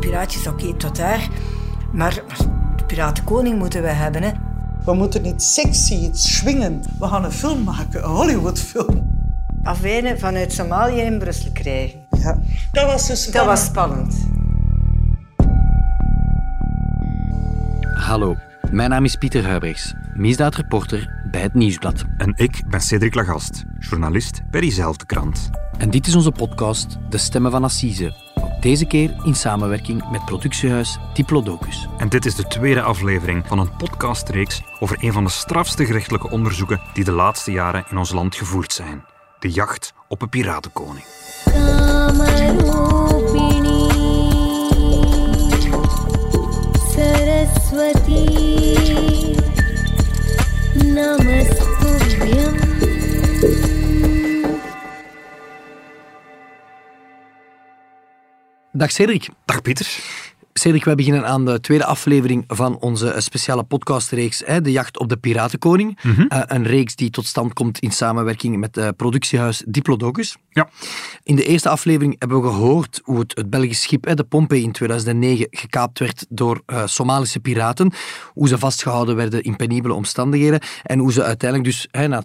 piraatjes, oké, tot daar. Maar, de piratenkoning moeten we hebben, hè. We moeten iets sexy, iets swingen. We gaan een film maken, een Hollywoodfilm. Afwijnen vanuit Somalië in Brussel krijgen. Ja, dat was dus Dat was spannend. Hallo, mijn naam is Pieter Huibrechts, misdaadreporter bij het Nieuwsblad. En ik ben Cedric Lagast, journalist bij diezelfde krant. En dit is onze podcast De Stemmen van Assise. Deze keer in samenwerking met productiehuis Diplodocus. En dit is de tweede aflevering van een podcastreeks over een van de strafste gerechtelijke onderzoeken die de laatste jaren in ons land gevoerd zijn. De jacht op een piratenkoning. Dag Cedric. Dag Pieter. Cedric, wij beginnen aan de tweede aflevering van onze speciale podcastreeks De Jacht op de Piratenkoning. Eh, een reeks die tot stand komt in samenwerking met het productiehuis Diplodocus. Ja, In de eerste aflevering hebben we gehoord hoe het, het Belgisch schip, de Pompey, in 2009 gekaapt werd door eh, Somalische piraten. Hoe ze vastgehouden werden in penibele omstandigheden. En hoe ze uiteindelijk dus na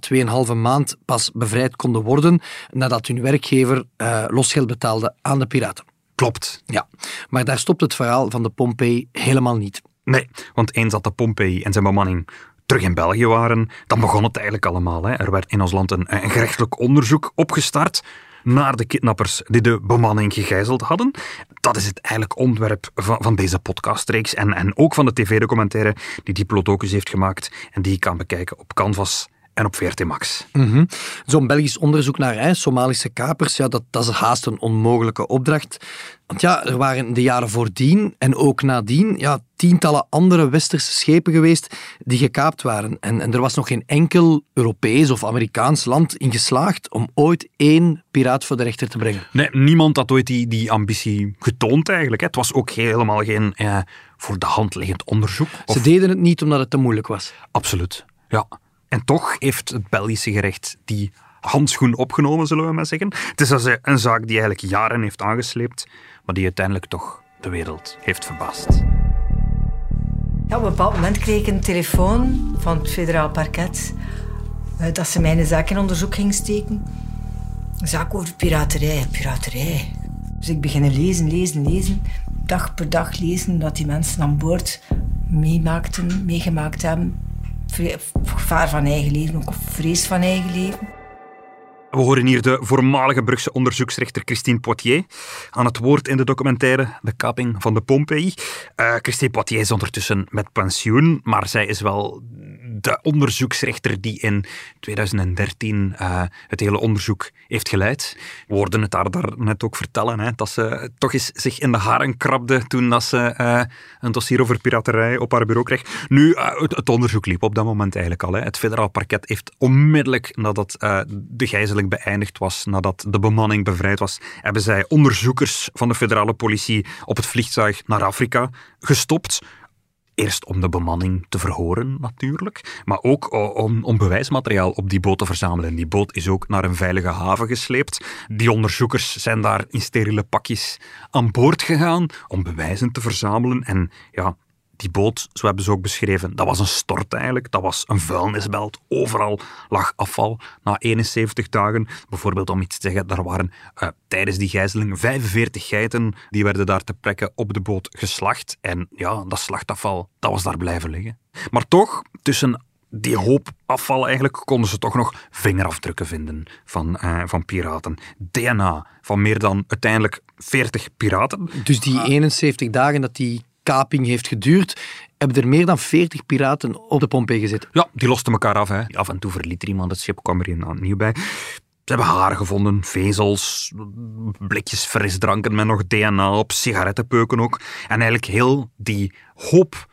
2,5 maand pas bevrijd konden worden nadat hun werkgever eh, losgeld betaalde aan de piraten. Klopt. Ja, maar daar stopt het verhaal van de Pompey helemaal niet. Nee, want eens dat de Pompey en zijn bemanning terug in België waren, dan begon het eigenlijk allemaal. Hè. Er werd in ons land een, een gerechtelijk onderzoek opgestart naar de kidnappers die de bemanning gegijzeld hadden. Dat is het eigenlijk onderwerp van, van deze podcastreeks en, en ook van de tv-documentaire die Diplodocus heeft gemaakt en die je kan bekijken op Canvas en op VRT Max. Mhm. Zo'n Belgisch onderzoek naar hè, Somalische kapers, ja, dat, dat is haast een onmogelijke opdracht. Want ja, er waren de jaren voordien en ook nadien ja, tientallen andere westerse schepen geweest die gekaapt waren. En, en er was nog geen enkel Europees of Amerikaans land in geslaagd om ooit één piraat voor de rechter te brengen. Nee, niemand had ooit die, die ambitie getoond eigenlijk. Hè. Het was ook helemaal geen eh, voor de hand liggend onderzoek. Of- Ze deden het niet omdat het te moeilijk was. Absoluut, ja. En toch heeft het Belgische gerecht die handschoen opgenomen, zullen we maar zeggen. Het is een zaak die eigenlijk jaren heeft aangesleept, maar die uiteindelijk toch de wereld heeft verbaasd. Ja, op een bepaald moment kreeg ik een telefoon van het federaal parket eh, dat ze mijn zaak in onderzoek ging steken. Een zaak over piraterij, piraterij. Dus ik beginnen lezen, lezen, lezen. Dag per dag lezen dat die mensen aan boord meemaakten, meegemaakt hebben. Gevaar van eigen leven, ook vrees van eigen leven. We horen hier de voormalige Brugse onderzoeksrechter Christine Poitier aan het woord in de documentaire De kaping van de Pompey. Eh, Christine Poitier is ondertussen met pensioen, maar zij is wel de onderzoeksrechter die in 2013 eh, het hele onderzoek heeft geleid. We hoorden het haar daar net ook vertellen, hè, dat ze toch eens zich in de haren krabde toen dat ze eh, een dossier over piraterij op haar bureau kreeg. Nu, eh, het, het onderzoek liep op dat moment eigenlijk al. Hè. Het federaal parket heeft onmiddellijk nadat de gijzeling beëindigd was, nadat de bemanning bevrijd was, hebben zij onderzoekers van de federale politie op het vliegtuig naar Afrika gestopt. Eerst om de bemanning te verhoren, natuurlijk. Maar ook om, om bewijsmateriaal op die boot te verzamelen. Die boot is ook naar een veilige haven gesleept. Die onderzoekers zijn daar in steriele pakjes aan boord gegaan om bewijzen te verzamelen. En ja, die boot, zo hebben ze ook beschreven, dat was een stort eigenlijk. Dat was een vuilnisbelt. Overal lag afval. Na 71 dagen, bijvoorbeeld om iets te zeggen, daar waren eh, tijdens die gijzeling 45 geiten die werden daar te plekke op de boot geslacht. En ja, dat slachtafval, dat was daar blijven liggen. Maar toch, tussen die hoop afval eigenlijk konden ze toch nog vingerafdrukken vinden van, eh, van piraten. DNA van meer dan uiteindelijk 40 piraten. Dus die 71 dagen dat die kaping heeft geduurd, hebben er meer dan 40 piraten op de Pompey gezet. Ja, die losten elkaar af. Hè. Af en toe verliet er iemand het schip, kwam er een nieuw bij. Ze hebben haren gevonden, vezels, blikjes frisdranken met nog DNA op, sigarettenpeuken ook. En eigenlijk heel die hoop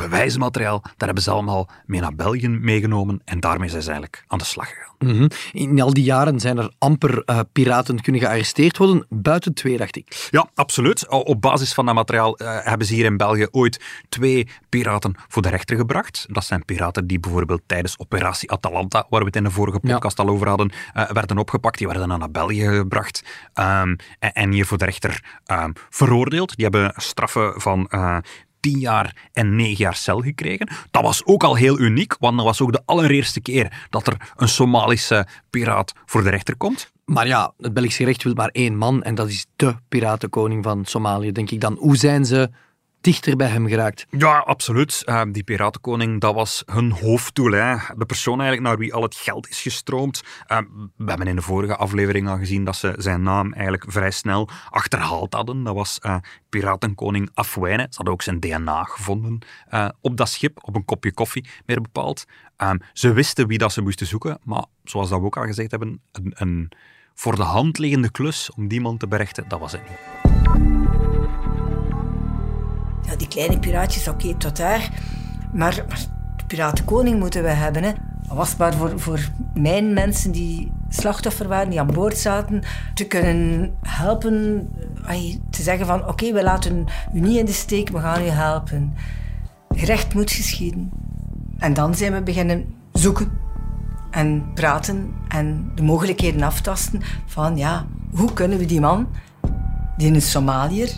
bewijsmateriaal, daar hebben ze allemaal mee naar België meegenomen en daarmee zijn ze eigenlijk aan de slag gegaan. Mhm. In al die jaren zijn er amper uh, piraten kunnen gearresteerd worden, buiten twee, dacht ik. Ja, absoluut. Op basis van dat materiaal uh, hebben ze hier in België ooit twee piraten voor de rechter gebracht. Dat zijn piraten die bijvoorbeeld tijdens operatie Atalanta, waar we het in de vorige podcast ja. al over hadden, uh, werden opgepakt. Die werden dan naar België gebracht um, en, en, hier voor de rechter um, veroordeeld. Die hebben straffen van 10 jaar en 9 jaar cel gekregen. Dat was ook al heel uniek, want dat was ook de allereerste keer dat er een Somalische piraat voor de rechter komt. Maar ja, het Belgische recht wil maar één man en dat is de piratenkoning van Somalië, denk ik dan. Hoe zijn ze dichter bij hem geraakt. Ja, absoluut. Uh, die Piratenkoning, dat was hun hoofddoel. Hè. De persoon eigenlijk naar wie al het geld is gestroomd. Uh, we hebben in de vorige aflevering al gezien dat ze zijn naam eigenlijk vrij snel achterhaald hadden. Dat was uh, Piratenkoning Afwijne. Ze hadden ook zijn DNA gevonden op dat schip, op een kopje koffie, meer bepaald. Ze wisten wie dat ze moesten zoeken, maar zoals dat we ook al gezegd hebben, een, een voor de hand liggende klus om die man te berechten, dat was het niet die kleine piraatjes, oké, tot daar. Maar, de piratenkoning moeten we hebben. Hè. Was maar voor, voor mijn mensen die slachtoffer waren, die aan boord zaten, te kunnen helpen. Te zeggen van, oké, we laten u niet in de steek, we gaan u helpen. Gerecht moet geschieden. En dan zijn we beginnen zoeken en praten en de mogelijkheden aftasten van, ja, hoe kunnen we die man, die een Somaliër,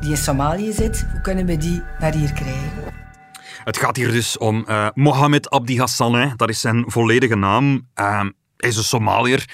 die in Somalië zit, hoe kunnen we die naar hier krijgen? Het gaat hier dus om uh, Mohamed Abdi Hassan, hè. dat is zijn volledige naam. Uh, hij is een Somaliër.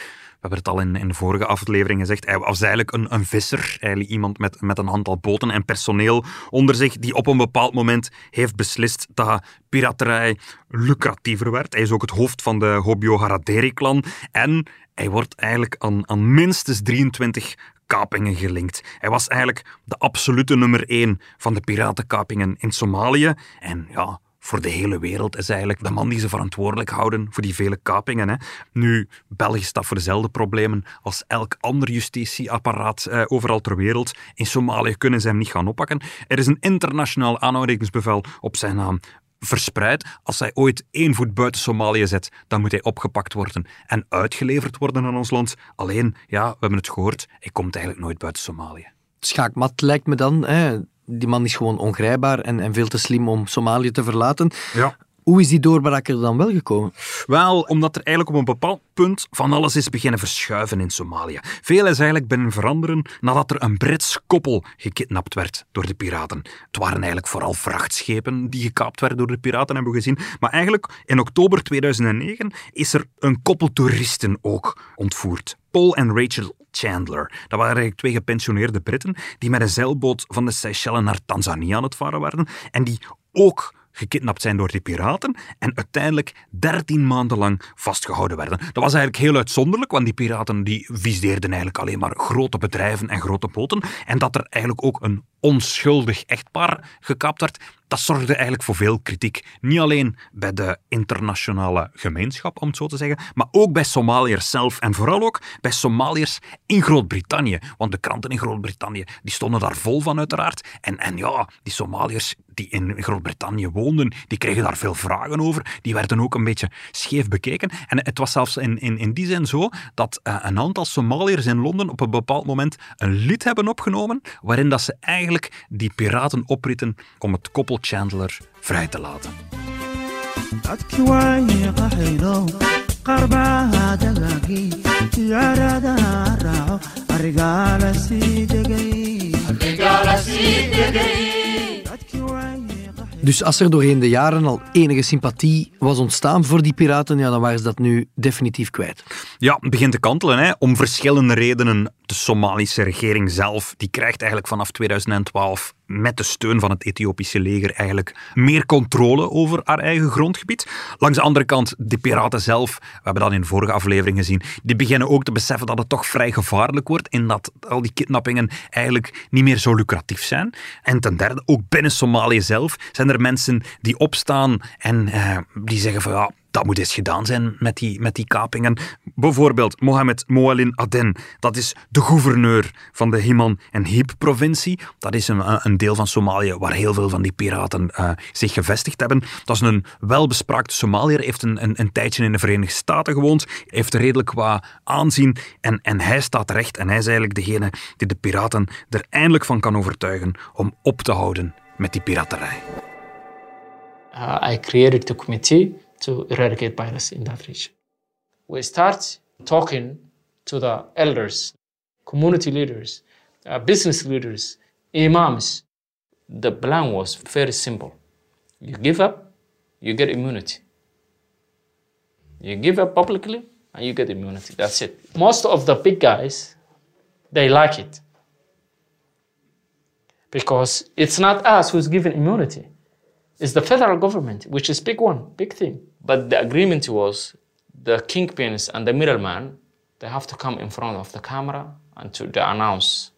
We hebben het al in, in de vorige aflevering gezegd. Hij was eigenlijk een, een visser, eigenlijk iemand met, met een aantal boten en personeel onder zich, die op een bepaald moment heeft beslist dat piraterij lucratiever werd. Hij is ook het hoofd van de Hobyo Haraderi-klan en hij wordt eigenlijk aan, aan minstens 23 kapingen gelinkt. Hij was eigenlijk de absolute nummer één van de piratenkapingen in Somalië. En ja, voor de hele wereld is eigenlijk de man die ze verantwoordelijk houden voor die vele kapingen. Hè. Nu, België staat voor dezelfde problemen als elk ander justitieapparaat eh, overal ter wereld. In Somalië kunnen ze hem niet gaan oppakken. Er is een internationaal aanhoudingsbevel op zijn naam verspreid. Als hij ooit één voet buiten Somalië zet, dan moet hij opgepakt worden en uitgeleverd worden aan ons land. Alleen, ja, we hebben het gehoord, hij komt eigenlijk nooit buiten Somalië. Schaakmat lijkt me dan. Hè? Die man is gewoon ongrijpbaar en, en veel te slim om Somalië te verlaten. Ja. Hoe is die doorbraker dan wel gekomen? Wel, omdat er eigenlijk op een bepaald punt van alles is beginnen verschuiven in Somalië. Veel is eigenlijk binnen veranderen nadat er een Brits koppel gekidnapt werd door de piraten. Het waren eigenlijk vooral vrachtschepen die gekaapt werden door de piraten, hebben we gezien. Maar eigenlijk in oktober 2009 is er een koppel toeristen ook ontvoerd. Paul en Rachel Chandler. Dat waren eigenlijk twee gepensioneerde Britten die met een zeilboot van de Seychelles naar Tanzania aan het varen waren en die ook gekidnapt zijn door die piraten en uiteindelijk 13 maanden lang vastgehouden werden. Dat was eigenlijk heel uitzonderlijk, want die piraten die viseerden eigenlijk alleen maar grote bedrijven en grote boten en dat er eigenlijk ook een onschuldig echtpaar gekapt werd, dat zorgde eigenlijk voor veel kritiek. Niet alleen bij de internationale gemeenschap, om het zo te zeggen, maar ook bij Somaliërs zelf en vooral ook bij Somaliërs in Groot-Brittannië. Want de kranten in Groot-Brittannië die stonden daar vol van uiteraard. En, en ja, die Somaliërs die in Groot-Brittannië woonden, die kregen daar veel vragen over. Die werden ook een beetje scheef bekeken. En het was zelfs in, in, in die zin zo dat uh, een aantal Somaliërs in Londen op een bepaald moment een lied hebben opgenomen waarin dat ze eigenlijk die piraten oprieten om het koppel Chandler vrij te laten. Dus als er doorheen de jaren al enige sympathie was ontstaan voor die piraten, ja, dan waren ze dat nu definitief kwijt. Ja, het begint te kantelen. Hè. Om verschillende redenen. De Somalische regering zelf, die krijgt eigenlijk vanaf 2012 met de steun van het Ethiopische leger eigenlijk meer controle over haar eigen grondgebied. Langs de andere kant, de piraten zelf, we hebben dat in vorige aflevering gezien, die beginnen ook te beseffen dat het toch vrij gevaarlijk wordt en dat al die kidnappingen eigenlijk niet meer zo lucratief zijn. En ten derde, ook binnen Somalië zelf zijn er mensen die opstaan en eh, die zeggen van ja, dat moet eens gedaan zijn met die, met die kapingen. Bijvoorbeeld Mohamed Moalin Aden, dat is de gouverneur van de Himan en Hib-provincie. Dat is een, een deel van Somalië waar heel veel van die piraten uh, zich gevestigd hebben. Dat is een welbespraakte Somaliër, heeft een, een, een, tijdje in de Verenigde Staten gewoond, heeft redelijk qua aanzien en, en hij staat recht en hij is eigenlijk degene die de piraten er eindelijk van kan overtuigen om op te houden met die piraterij. Uh, I created a committee to eradicate piracy in that region. We start talking to the elders, community leaders, uh, business leaders, imams. The plan was very simple. You give up, you get immunity. You give up publicly, and you get immunity. That's it. Most of the big guys, they like it. Because it's not us who's given immunity. It's the federal government, which is big one, big thing. But the agreement was the kingpins and the middleman, they have to come in front of the camera and to, to announce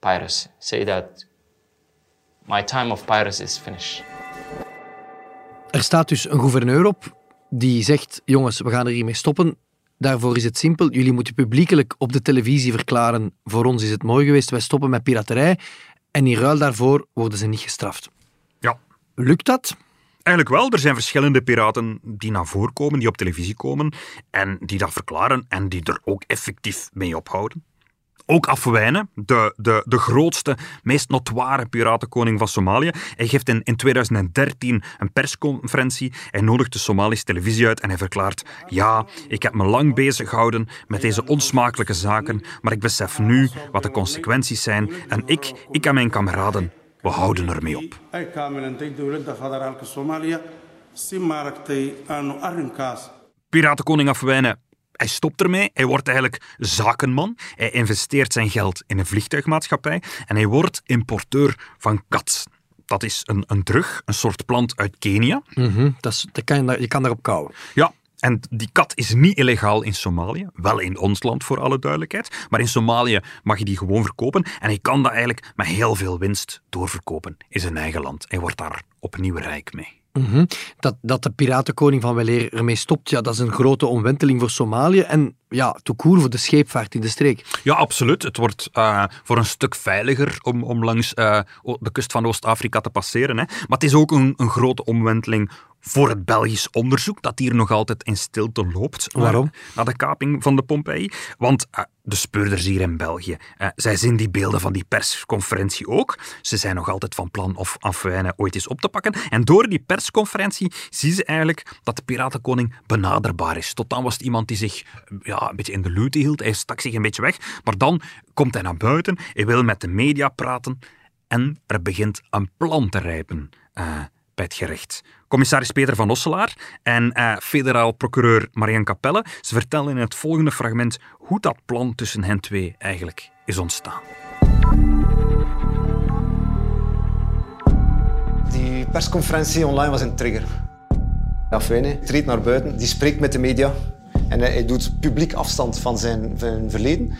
piracy. Say that my time of piracy is finished. Er staat dus een gouverneur op die zegt: jongens, we gaan er hiermee stoppen. Daarvoor is het simpel. Jullie moeten publiekelijk op de televisie verklaren: voor ons is het mooi geweest, wij stoppen met piraterij. En in ruil daarvoor worden ze niet gestraft. Lukt dat? Eigenlijk wel. Er zijn verschillende piraten die naar voren komen, die op televisie komen en die dat verklaren en die er ook effectief mee ophouden. Ook Afwijnen, de, de, de grootste, meest notoire piratenkoning van Somalië. Hij geeft in, in 2013 een persconferentie. Hij nodigt de Somalische televisie uit en hij verklaart: Ja, ik heb me lang bezig gehouden met deze onsmakelijke zaken, maar ik besef nu wat de consequenties zijn. En ik, ik en mijn kameraden, we houden ermee op. Piratenkoning Afwijnen hij stopt ermee. Hij wordt eigenlijk zakenman. Hij investeert zijn geld in een vliegtuigmaatschappij en hij wordt importeur van kat. Dat is een, een drug, een soort plant uit Kenia. Mm dat, is, dat kan je, je kan daarop kouwen. Ja, en die kat is niet illegaal in Somalië. Wel in ons land, voor alle duidelijkheid. Maar in Somalië mag je die gewoon verkopen. En hij kan dat eigenlijk met heel veel winst doorverkopen in zijn eigen land. Hij wordt daar opnieuw rijk mee. Mhm. dat, dat de piratenkoning van Weleer ermee stopt, ja, dat is een grote omwenteling voor Somalië en ja, toekoer voor de scheepvaart in de streek. Ja, absoluut. Het wordt uh, voor een stuk veiliger om, om langs uh, de kust van Oost-Afrika te passeren. Hè. Maar het is ook een, een grote omwenteling voor het Belgisch onderzoek, dat hier nog altijd in stilte loopt. Waarom? Naar de kaping van de Pompeii. Want uh, de speurders hier in België, uh, zij zien die beelden van die persconferentie ook. Ze zijn nog altijd van plan of Afwijnen ooit eens op te pakken. En door die persconferentie zien ze eigenlijk dat de piratenkoning benaderbaar is. Tot dan was het iemand die zich ja, een beetje in de lute hield. Hij stak zich een beetje weg. Maar dan komt hij naar buiten, hij wil met de media praten en er begint een plan te rijpen. Uh, Commissaris Peter van Osselaar en uh, federaal procureur Marianne Capelle, ze vertellen in het volgende fragment hoe dat plan tussen hen twee eigenlijk is ontstaan. Die persconferentie online was een trigger. Afwijnen treedt naar buiten, die spreekt met de media en hij, hij doet publiek afstand van zijn, zijn verleden.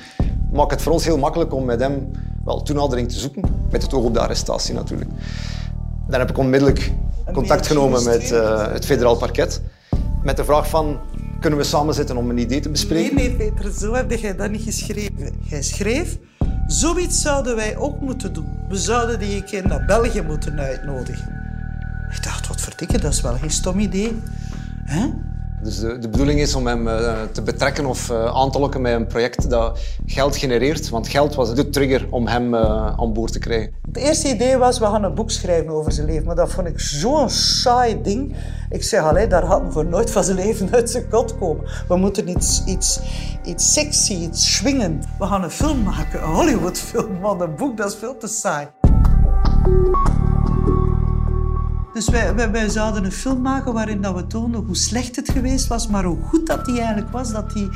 Maakt het voor ons heel makkelijk om met hem wel toenadering te zoeken, met het oog op de arrestatie natuurlijk. Dan heb ik onmiddellijk contact genomen met uh, het federaal parket. Met de vraag van, kunnen we samen zitten om een idee te bespreken? Nee, nee, Peter, zo heb jij dat niet geschreven. Jij schreef, zoiets zouden wij ook moeten doen. We zouden die een keer naar België moeten uitnodigen. Ik dacht, wat verdikken, dat is wel geen stom idee. Hè? Dus de, de, bedoeling is om hem uh, te betrekken of uh, aan te lokken met een project dat geld genereert. Want geld was de trigger om hem uh, aan boord te krijgen. Het eerste idee was, we gaan een boek schrijven over zijn leven. Maar dat vond ik zo'n saai ding. Ik zeg, allee, daar had hij voor nooit van zijn leven uit zijn kot komen. We moeten iets, iets, iets sexy, iets swingend. We gaan een film maken, een Hollywoodfilm. Want een boek, dat is veel te saai. Dus wij, wij, wij, zouden een film maken waarin dat we toonden hoe slecht het geweest was, maar hoe goed dat hij eigenlijk was, dat hij,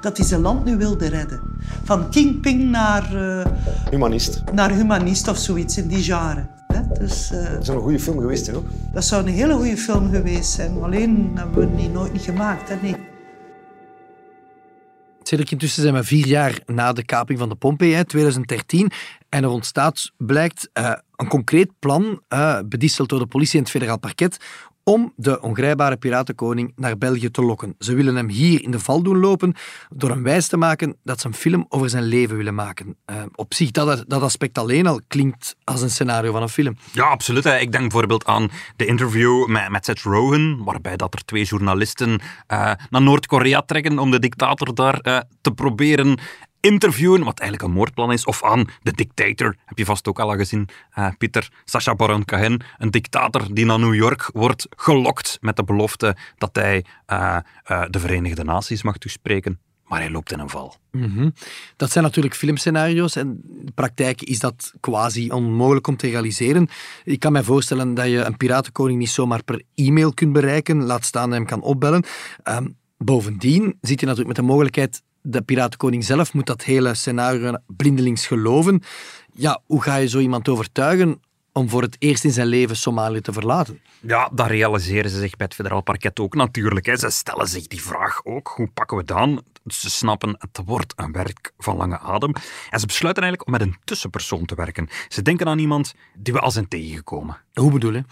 dat hij zijn land nu wilde redden. Van kingping naar... Uh, humanist. Naar humanist of zoiets in die genre. Hè? Dus, uh, dat zou een goede film geweest zijn ook. Dat zou een hele goede film geweest zijn. Alleen hebben we die nooit niet gemaakt. Hè? Nee. Cedric, intussen zijn we vier jaar na de kaping van de Pompeii, 2013. En er ontstaat, blijkt, uh, een concreet plan, uh, door de politie en het federaal parket, om de ongrijpbare piratenkoning naar België te lokken. Ze willen hem hier in de val doen lopen door hem wijs te maken dat ze een film over zijn leven willen maken. Uh, op zich, dat, dat aspect alleen al klinkt als een scenario van een film. Ja, absoluut. Ik denk bijvoorbeeld aan de interview met, met Seth Rogen, waarbij dat er twee journalisten uh, naar Noord-Korea trekken om de dictator daar uh, te proberen interviewen, wat eigenlijk een moordplan is, of aan de dictator, heb je vast ook al gezien, uh, Pieter, Sacha Baron Cohen, een dictator die naar New York wordt gelokt met de belofte dat hij uh, uh, de Verenigde Naties mag toespreken. Maar hij loopt in een val. -hmm. Dat zijn natuurlijk filmscenario's en in de praktijk is dat quasi onmogelijk om te realiseren. Ik kan me voorstellen dat je een piratenkoning niet zomaar per e-mail kunt bereiken, laat staan hem kan opbellen. Um, bovendien zit je natuurlijk met de mogelijkheid de piratenkoning zelf moet dat hele scenario blindelings geloven. Ja, hoe ga je zo iemand overtuigen om voor het eerst in zijn leven Somalië te verlaten? Ja, dat realiseren ze zich bij het federaal parket ook natuurlijk. Hè. Ze stellen zich die vraag ook. Hoe pakken we het aan? Ze snappen, het wordt een werk van lange adem. En ze besluiten eigenlijk om met een tussenpersoon te werken. Ze denken aan iemand die we al zijn tegengekomen. Hoe bedoel je?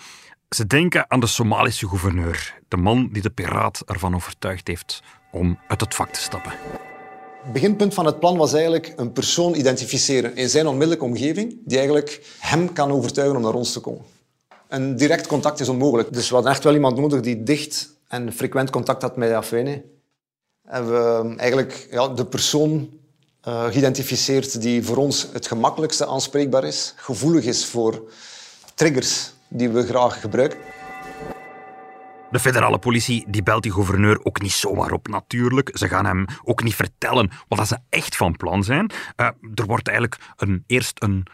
Ze denken aan de Somalische gouverneur. De man die de piraat ervan overtuigd heeft om uit het vak te stappen. Beginpunt van het plan was eigenlijk een persoon identificeren in zijn onmiddellijke omgeving die eigenlijk hem kan overtuigen om naar ons te komen. Een direct contact is onmogelijk. Dus we hadden echt wel iemand nodig die dicht en frequent contact had met Afwene. En we eigenlijk ja, de persoon uh, geïdentificeerd die voor ons het gemakkelijkste aanspreekbaar is, gevoelig is voor triggers die we graag gebruiken. De federale politie die belt die gouverneur ook niet zomaar op, natuurlijk. Ze gaan hem ook niet vertellen wat ze echt van plan zijn. Uh, er wordt eigenlijk een, eerst een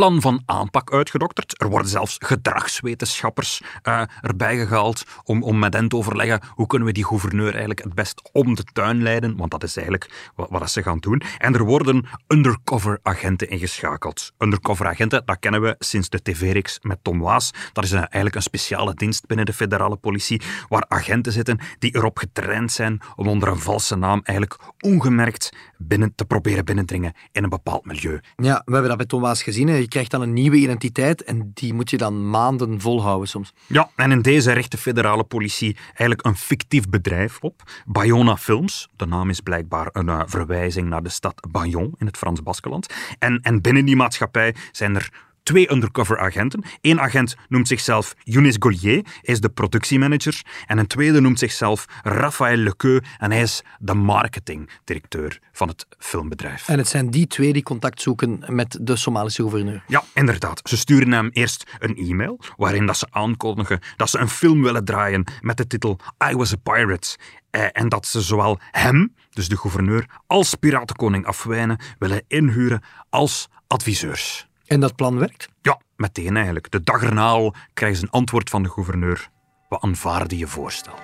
plan van aanpak uitgedokterd. Er worden zelfs gedragswetenschappers uh, erbij gehaald om, om met hen te overleggen hoe kunnen we die gouverneur eigenlijk het best om de tuin leiden, want dat is eigenlijk wat, wat ze gaan doen. En er worden undercover agenten ingeschakeld. Undercover agenten, dat kennen we sinds de tv-reeks met Tom Waas. Dat is een, eigenlijk een speciale dienst binnen de federale politie, waar agenten zitten die erop getraind zijn om onder een valse naam eigenlijk ongemerkt binnen te proberen binnendringen in een bepaald milieu. Ja, we hebben dat bij Tom Waas gezien. Je krijgt dan een nieuwe identiteit en die moet je dan maanden volhouden soms. Ja, en in deze richt de federale politie eigenlijk een fictief bedrijf op. Bayona Films, de naam is blijkbaar een uh, verwijzing naar de stad Bayon in het Frans-Baskeland. En, en binnen die maatschappij zijn er twee undercover agenten. Eén agent noemt zichzelf Younes Gollier, hij is de productiemanager. En een tweede noemt zichzelf Raphaël Lequeux en hij is de marketingdirecteur van het filmbedrijf. En het zijn die twee die contact zoeken met de Somalische gouverneur. Ja, inderdaad. Ze sturen hem eerst een e-mail waarin dat ze aankondigen dat ze een film willen draaien met de titel I Was a Pirate. Eh, en dat ze zowel hem, dus de gouverneur, als piratenkoning Afwijnen willen inhuren als adviseurs. En dat plan werkt? Ja, meteen eigenlijk. De dag erna al krijgen ze een antwoord van de gouverneur. We aanvaarden je voorstel.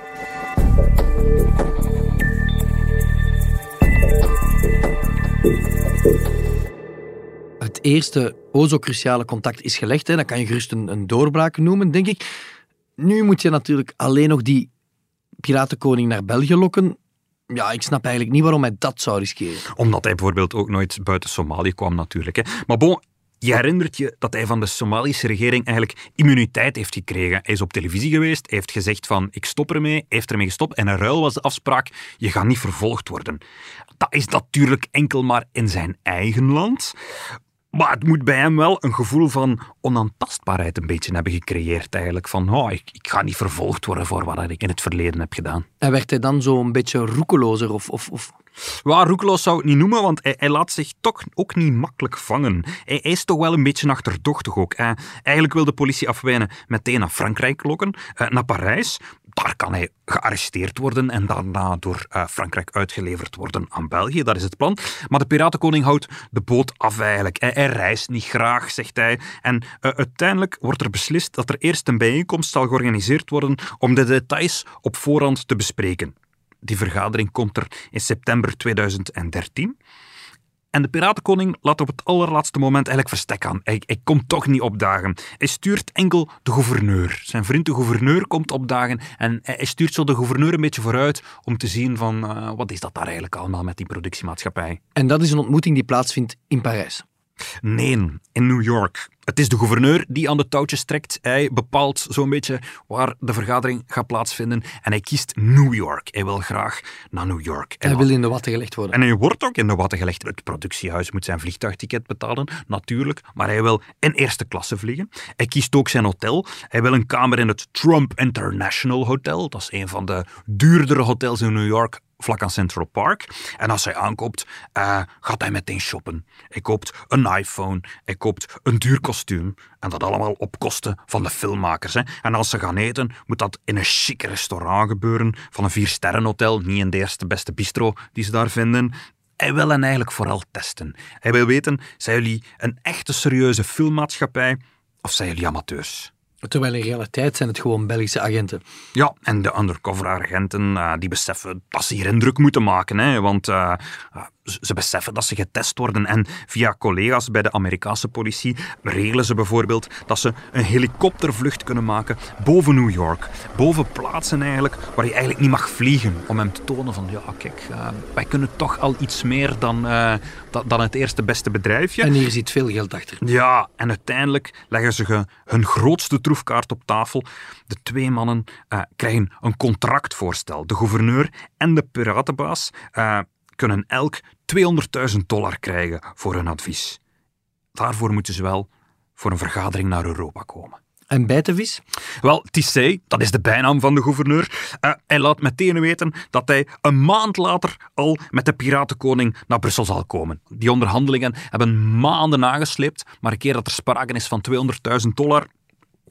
Het eerste, o zo cruciale contact is gelegd. Hè. Dat kan je gerust een, een doorbraak noemen, denk ik. Nu moet je natuurlijk alleen nog die piratenkoning naar België lokken. Ja, ik snap eigenlijk niet waarom hij dat zou riskeren. Omdat hij bijvoorbeeld ook nooit buiten Somalië kwam, natuurlijk. Hè. Maar bon, je herinnert je dat hij van de Somalische regering eigenlijk immuniteit heeft gekregen. Hij is op televisie geweest, heeft gezegd van ik stop ermee, heeft ermee gestopt en een ruil was de afspraak, je gaat niet vervolgd worden. Dat is natuurlijk enkel maar in zijn eigen land. Maar het moet bij hem wel een gevoel van onaantastbaarheid een beetje hebben gecreëerd eigenlijk. Van, oh, ik, ik ga niet vervolgd worden voor wat ik in het verleden heb gedaan. En werd hij dan zo een beetje roekelozer of... of, of... Ja, roekeloos zou ik niet noemen, want hij, laat zich toch ook niet makkelijk vangen. Hij, is toch wel een beetje achterdochtig ook. Eigenlijk wil de politie afwijnen meteen naar Frankrijk lokken, eh, naar Parijs. Daar kan hij gearresteerd worden en daarna door uh, Frankrijk uitgeleverd worden aan België. Dat is het plan. Maar de Piratenkoning houdt de boot af eigenlijk. Hij, reist niet graag, zegt hij. En uh, uiteindelijk wordt er beslist dat er eerst een bijeenkomst zal georganiseerd worden om de details op voorhand te bespreken. Die vergadering komt er in september 2013. En de Piratenkoning laat op het allerlaatste moment eigenlijk verstek aan. Hij, komt toch niet opdagen. Hij stuurt enkel de gouverneur. Zijn vriend de gouverneur komt opdagen en hij stuurt zo de gouverneur een beetje vooruit om te zien van uh, wat is dat daar eigenlijk allemaal met die productiemaatschappij. En dat is een ontmoeting die plaatsvindt in Parijs. Nee, in New York. Het is de gouverneur die aan de touwtjes trekt. Hij bepaalt zo'n beetje waar de vergadering gaat plaatsvinden. En hij kiest New York. Hij wil graag naar New York. En Hij wil in de watten gelegd worden. en hij wordt ook in de watten gelegd. Het productiehuis moet zijn vliegtuigticket betalen, natuurlijk. Maar hij wil in eerste klasse vliegen. Hij kiest ook zijn hotel. Hij wil een kamer in het Trump International Hotel. Dat is een van de duurdere hotels in New York vlak aan Central Park. En als hij aankoopt, eh, gaat hij meteen shoppen. Hij koopt een iPhone, hij koopt een duur kostuum. En dat allemaal op kosten van de filmmakers. Hè. En als ze gaan eten, moet dat in een chic restaurant gebeuren. Van een viersterrenhotel, niet in de eerste beste bistro die ze daar vinden. Hij wil hen eigenlijk vooral testen. Hij wil weten, zijn jullie een echte serieuze filmmaatschappij of zijn jullie amateurs? Terwijl in realiteit zijn het gewoon Belgische agenten. Ja, en de undercover-agenten eh, die beseffen dat ze hier indruk moeten maken. Hè, want eh, ze beseffen dat ze getest worden. En via collega's bij de Amerikaanse politie regelen ze bijvoorbeeld dat ze een helikoptervlucht kunnen maken boven New York. Boven plaatsen eigenlijk waar je eigenlijk niet mag vliegen. Om hem te tonen van, ja kijk, eh, wij kunnen toch al iets meer dan, eh, da- dan het eerste beste bedrijfje. En hier zit veel geld achter. Ja, en uiteindelijk leggen ze hun grootste troefkaart op tafel. De twee mannen eh, krijgen een contractvoorstel. De gouverneur en de piratenbaas kunnen elk 200.000 dollar krijgen voor hun advies. Daarvoor moeten ze wel voor een vergadering naar Europa komen. En bijtenvis? Wel, Tissé, dat is de bijnaam van de gouverneur, eh, hij laat meteen weten dat hij een maand later al met de piratenkoning naar Brussel zal komen. Die onderhandelingen hebben maanden nagesleept, maar een keer dat er sprake is van 200.000 dollar,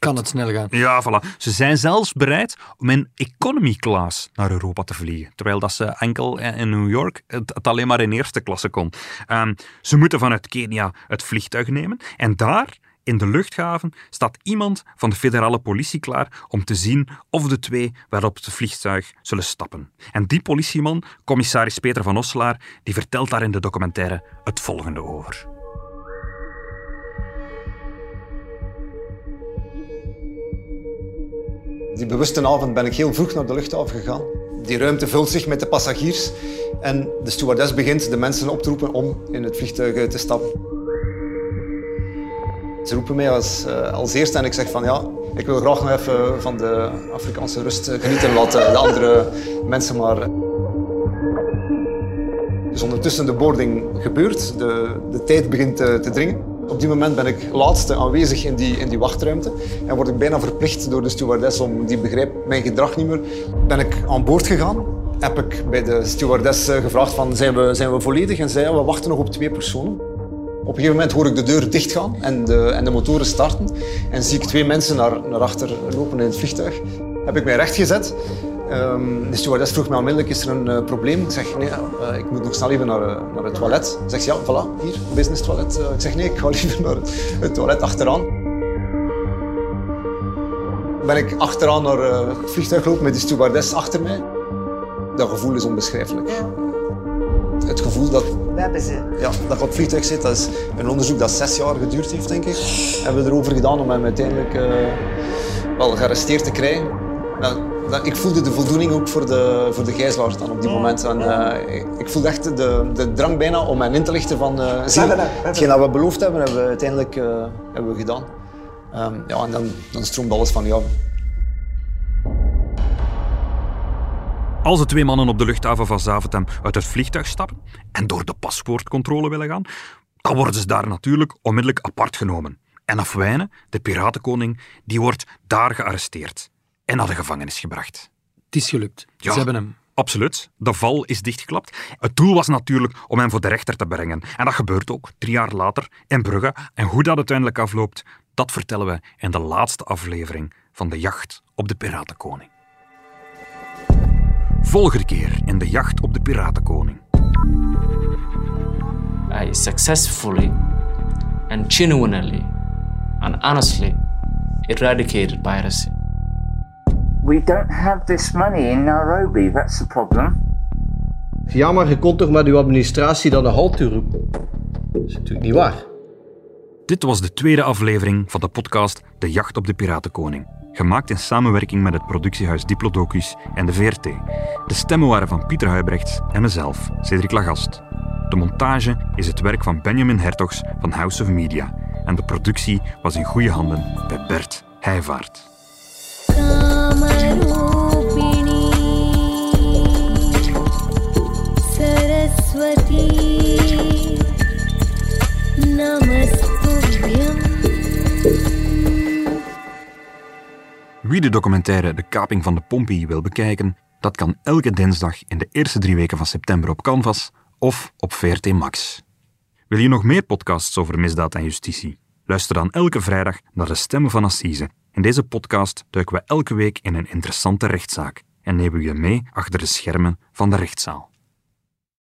Kan het snel gaan. ja, voilà. Ze zijn zelfs bereid om in economy class naar Europa te vliegen. Terwijl dat ze enkel in New York het, alleen maar in eerste klasse kon. Ehm, ze moeten vanuit Kenia het vliegtuig nemen. En daar, in de luchthaven, staat iemand van de federale politie klaar om te zien of de twee wel op het vliegtuig zullen stappen. En die politieman, commissaris Peter van Osselaar, die vertelt daar in de documentaire het volgende over. Die bewuste avond ben ik heel vroeg naar de luchthaven gegaan. Die ruimte vult zich met de passagiers en de stewardess begint de mensen op te roepen om in het vliegtuig te stappen. Ze roepen mij als, eh, als eerste en ik zeg van ja, ik wil graag nog even van de Afrikaanse rust eh, genieten. Laat eh, de andere mensen maar. Dus ondertussen de boarding gebeurt, de, de tijd begint te dringen. Op die moment ben ik laatste aanwezig in die, in die wachtruimte en word ik bijna verplicht door de stewardess om, die begrijpt mijn gedrag niet meer. Ben ik aan boord gegaan, heb ik bij de stewardess eh, gevraagd van zijn we, zijn we volledig en zei we wachten nog op twee personen. Op een gegeven moment hoor ik de deur dichtgaan en de, en de motoren starten en zie ik twee mensen naar, naar achter lopen in het vliegtuig. Heb ik mij rechtgezet. Ehm de stewardess vroeg me onmiddellijk, is er een eh, probleem? Ik zeg, nee, eh, ik moet nog snel even naar, eh, naar het toilet. Zegt ze, ja, voilà, hier, business toilet. Eh, ik zeg, nee, ik ga liever naar het, het toilet achteraan. Ben ik achteraan naar eh, het vliegtuig gelopen met die stewardess achter mij. Dat gevoel is onbeschrijfelijk. Het gevoel dat We hebben ze. ja, dat ik op het vliegtuig zit, dat is een onderzoek dat zes jaar geduurd heeft, denk ik. Hebben we erover gedaan om hem uiteindelijk eh, wel gearresteerd te krijgen. Nou, dat, ik voelde de voldoening ook voor de, voor de gijzelaars dan op die moment. En, eh, ik, ik voelde echt de, de drang bijna om hen in te lichten van... eh zie, hetgeen dat we beloofd hebben, hebben we uiteindelijk eh, hebben we gedaan. Ehm, ja, en dan, dan stroomt alles van jou. Als de twee mannen op de luchthaven van Zaventem uit het vliegtuig stappen en door de paspoortcontrole willen gaan, dan worden ze daar natuurlijk onmiddellijk apart genomen. En Afwijnen, de piratenkoning, die wordt daar gearresteerd en naar de gevangenis gebracht. Het is gelukt. Ja. Ze hebben hem. Absoluut. De val is dichtgeklapt. Het doel was natuurlijk om hem voor de rechter te brengen. En dat gebeurt ook, drie jaar later, in Brugge. En hoe dat uiteindelijk afloopt, dat vertellen we in de laatste aflevering van De Jacht op de Piratenkoning. Volgende keer in De Jacht op de Piratenkoning. I successfully and genuinely and honestly eradicated piracy. We don't have this money in Nairobi, that's the problem. Ja, maar je kon toch met uw administratie dan een halt toeroepen? Dat is natuurlijk niet waar. Dit was de tweede aflevering van de podcast De Jacht op de Piratenkoning. Gemaakt in samenwerking met het productiehuis Diplodocus en de VRT. De stemmen waren van Pieter Huibrechts en mezelf, Cedric Lagast. De montage is het werk van Benjamin Hertogs van House of Media. En de productie was in goede handen bij Bert Heijvaart. Saraswati नमस्तुभ्यम् Wie de documentaire De Kaping van de Pompey wil bekijken, dat kan elke dinsdag in de eerste drie weken van september op Canvas of op VRT Max. Wil je nog meer podcasts over misdaad en justitie? Luister dan elke vrijdag naar de Stemmen van Assise. In deze podcast duiken we elke week in een interessante rechtszaak en nemen we je mee achter de schermen van de rechtszaal.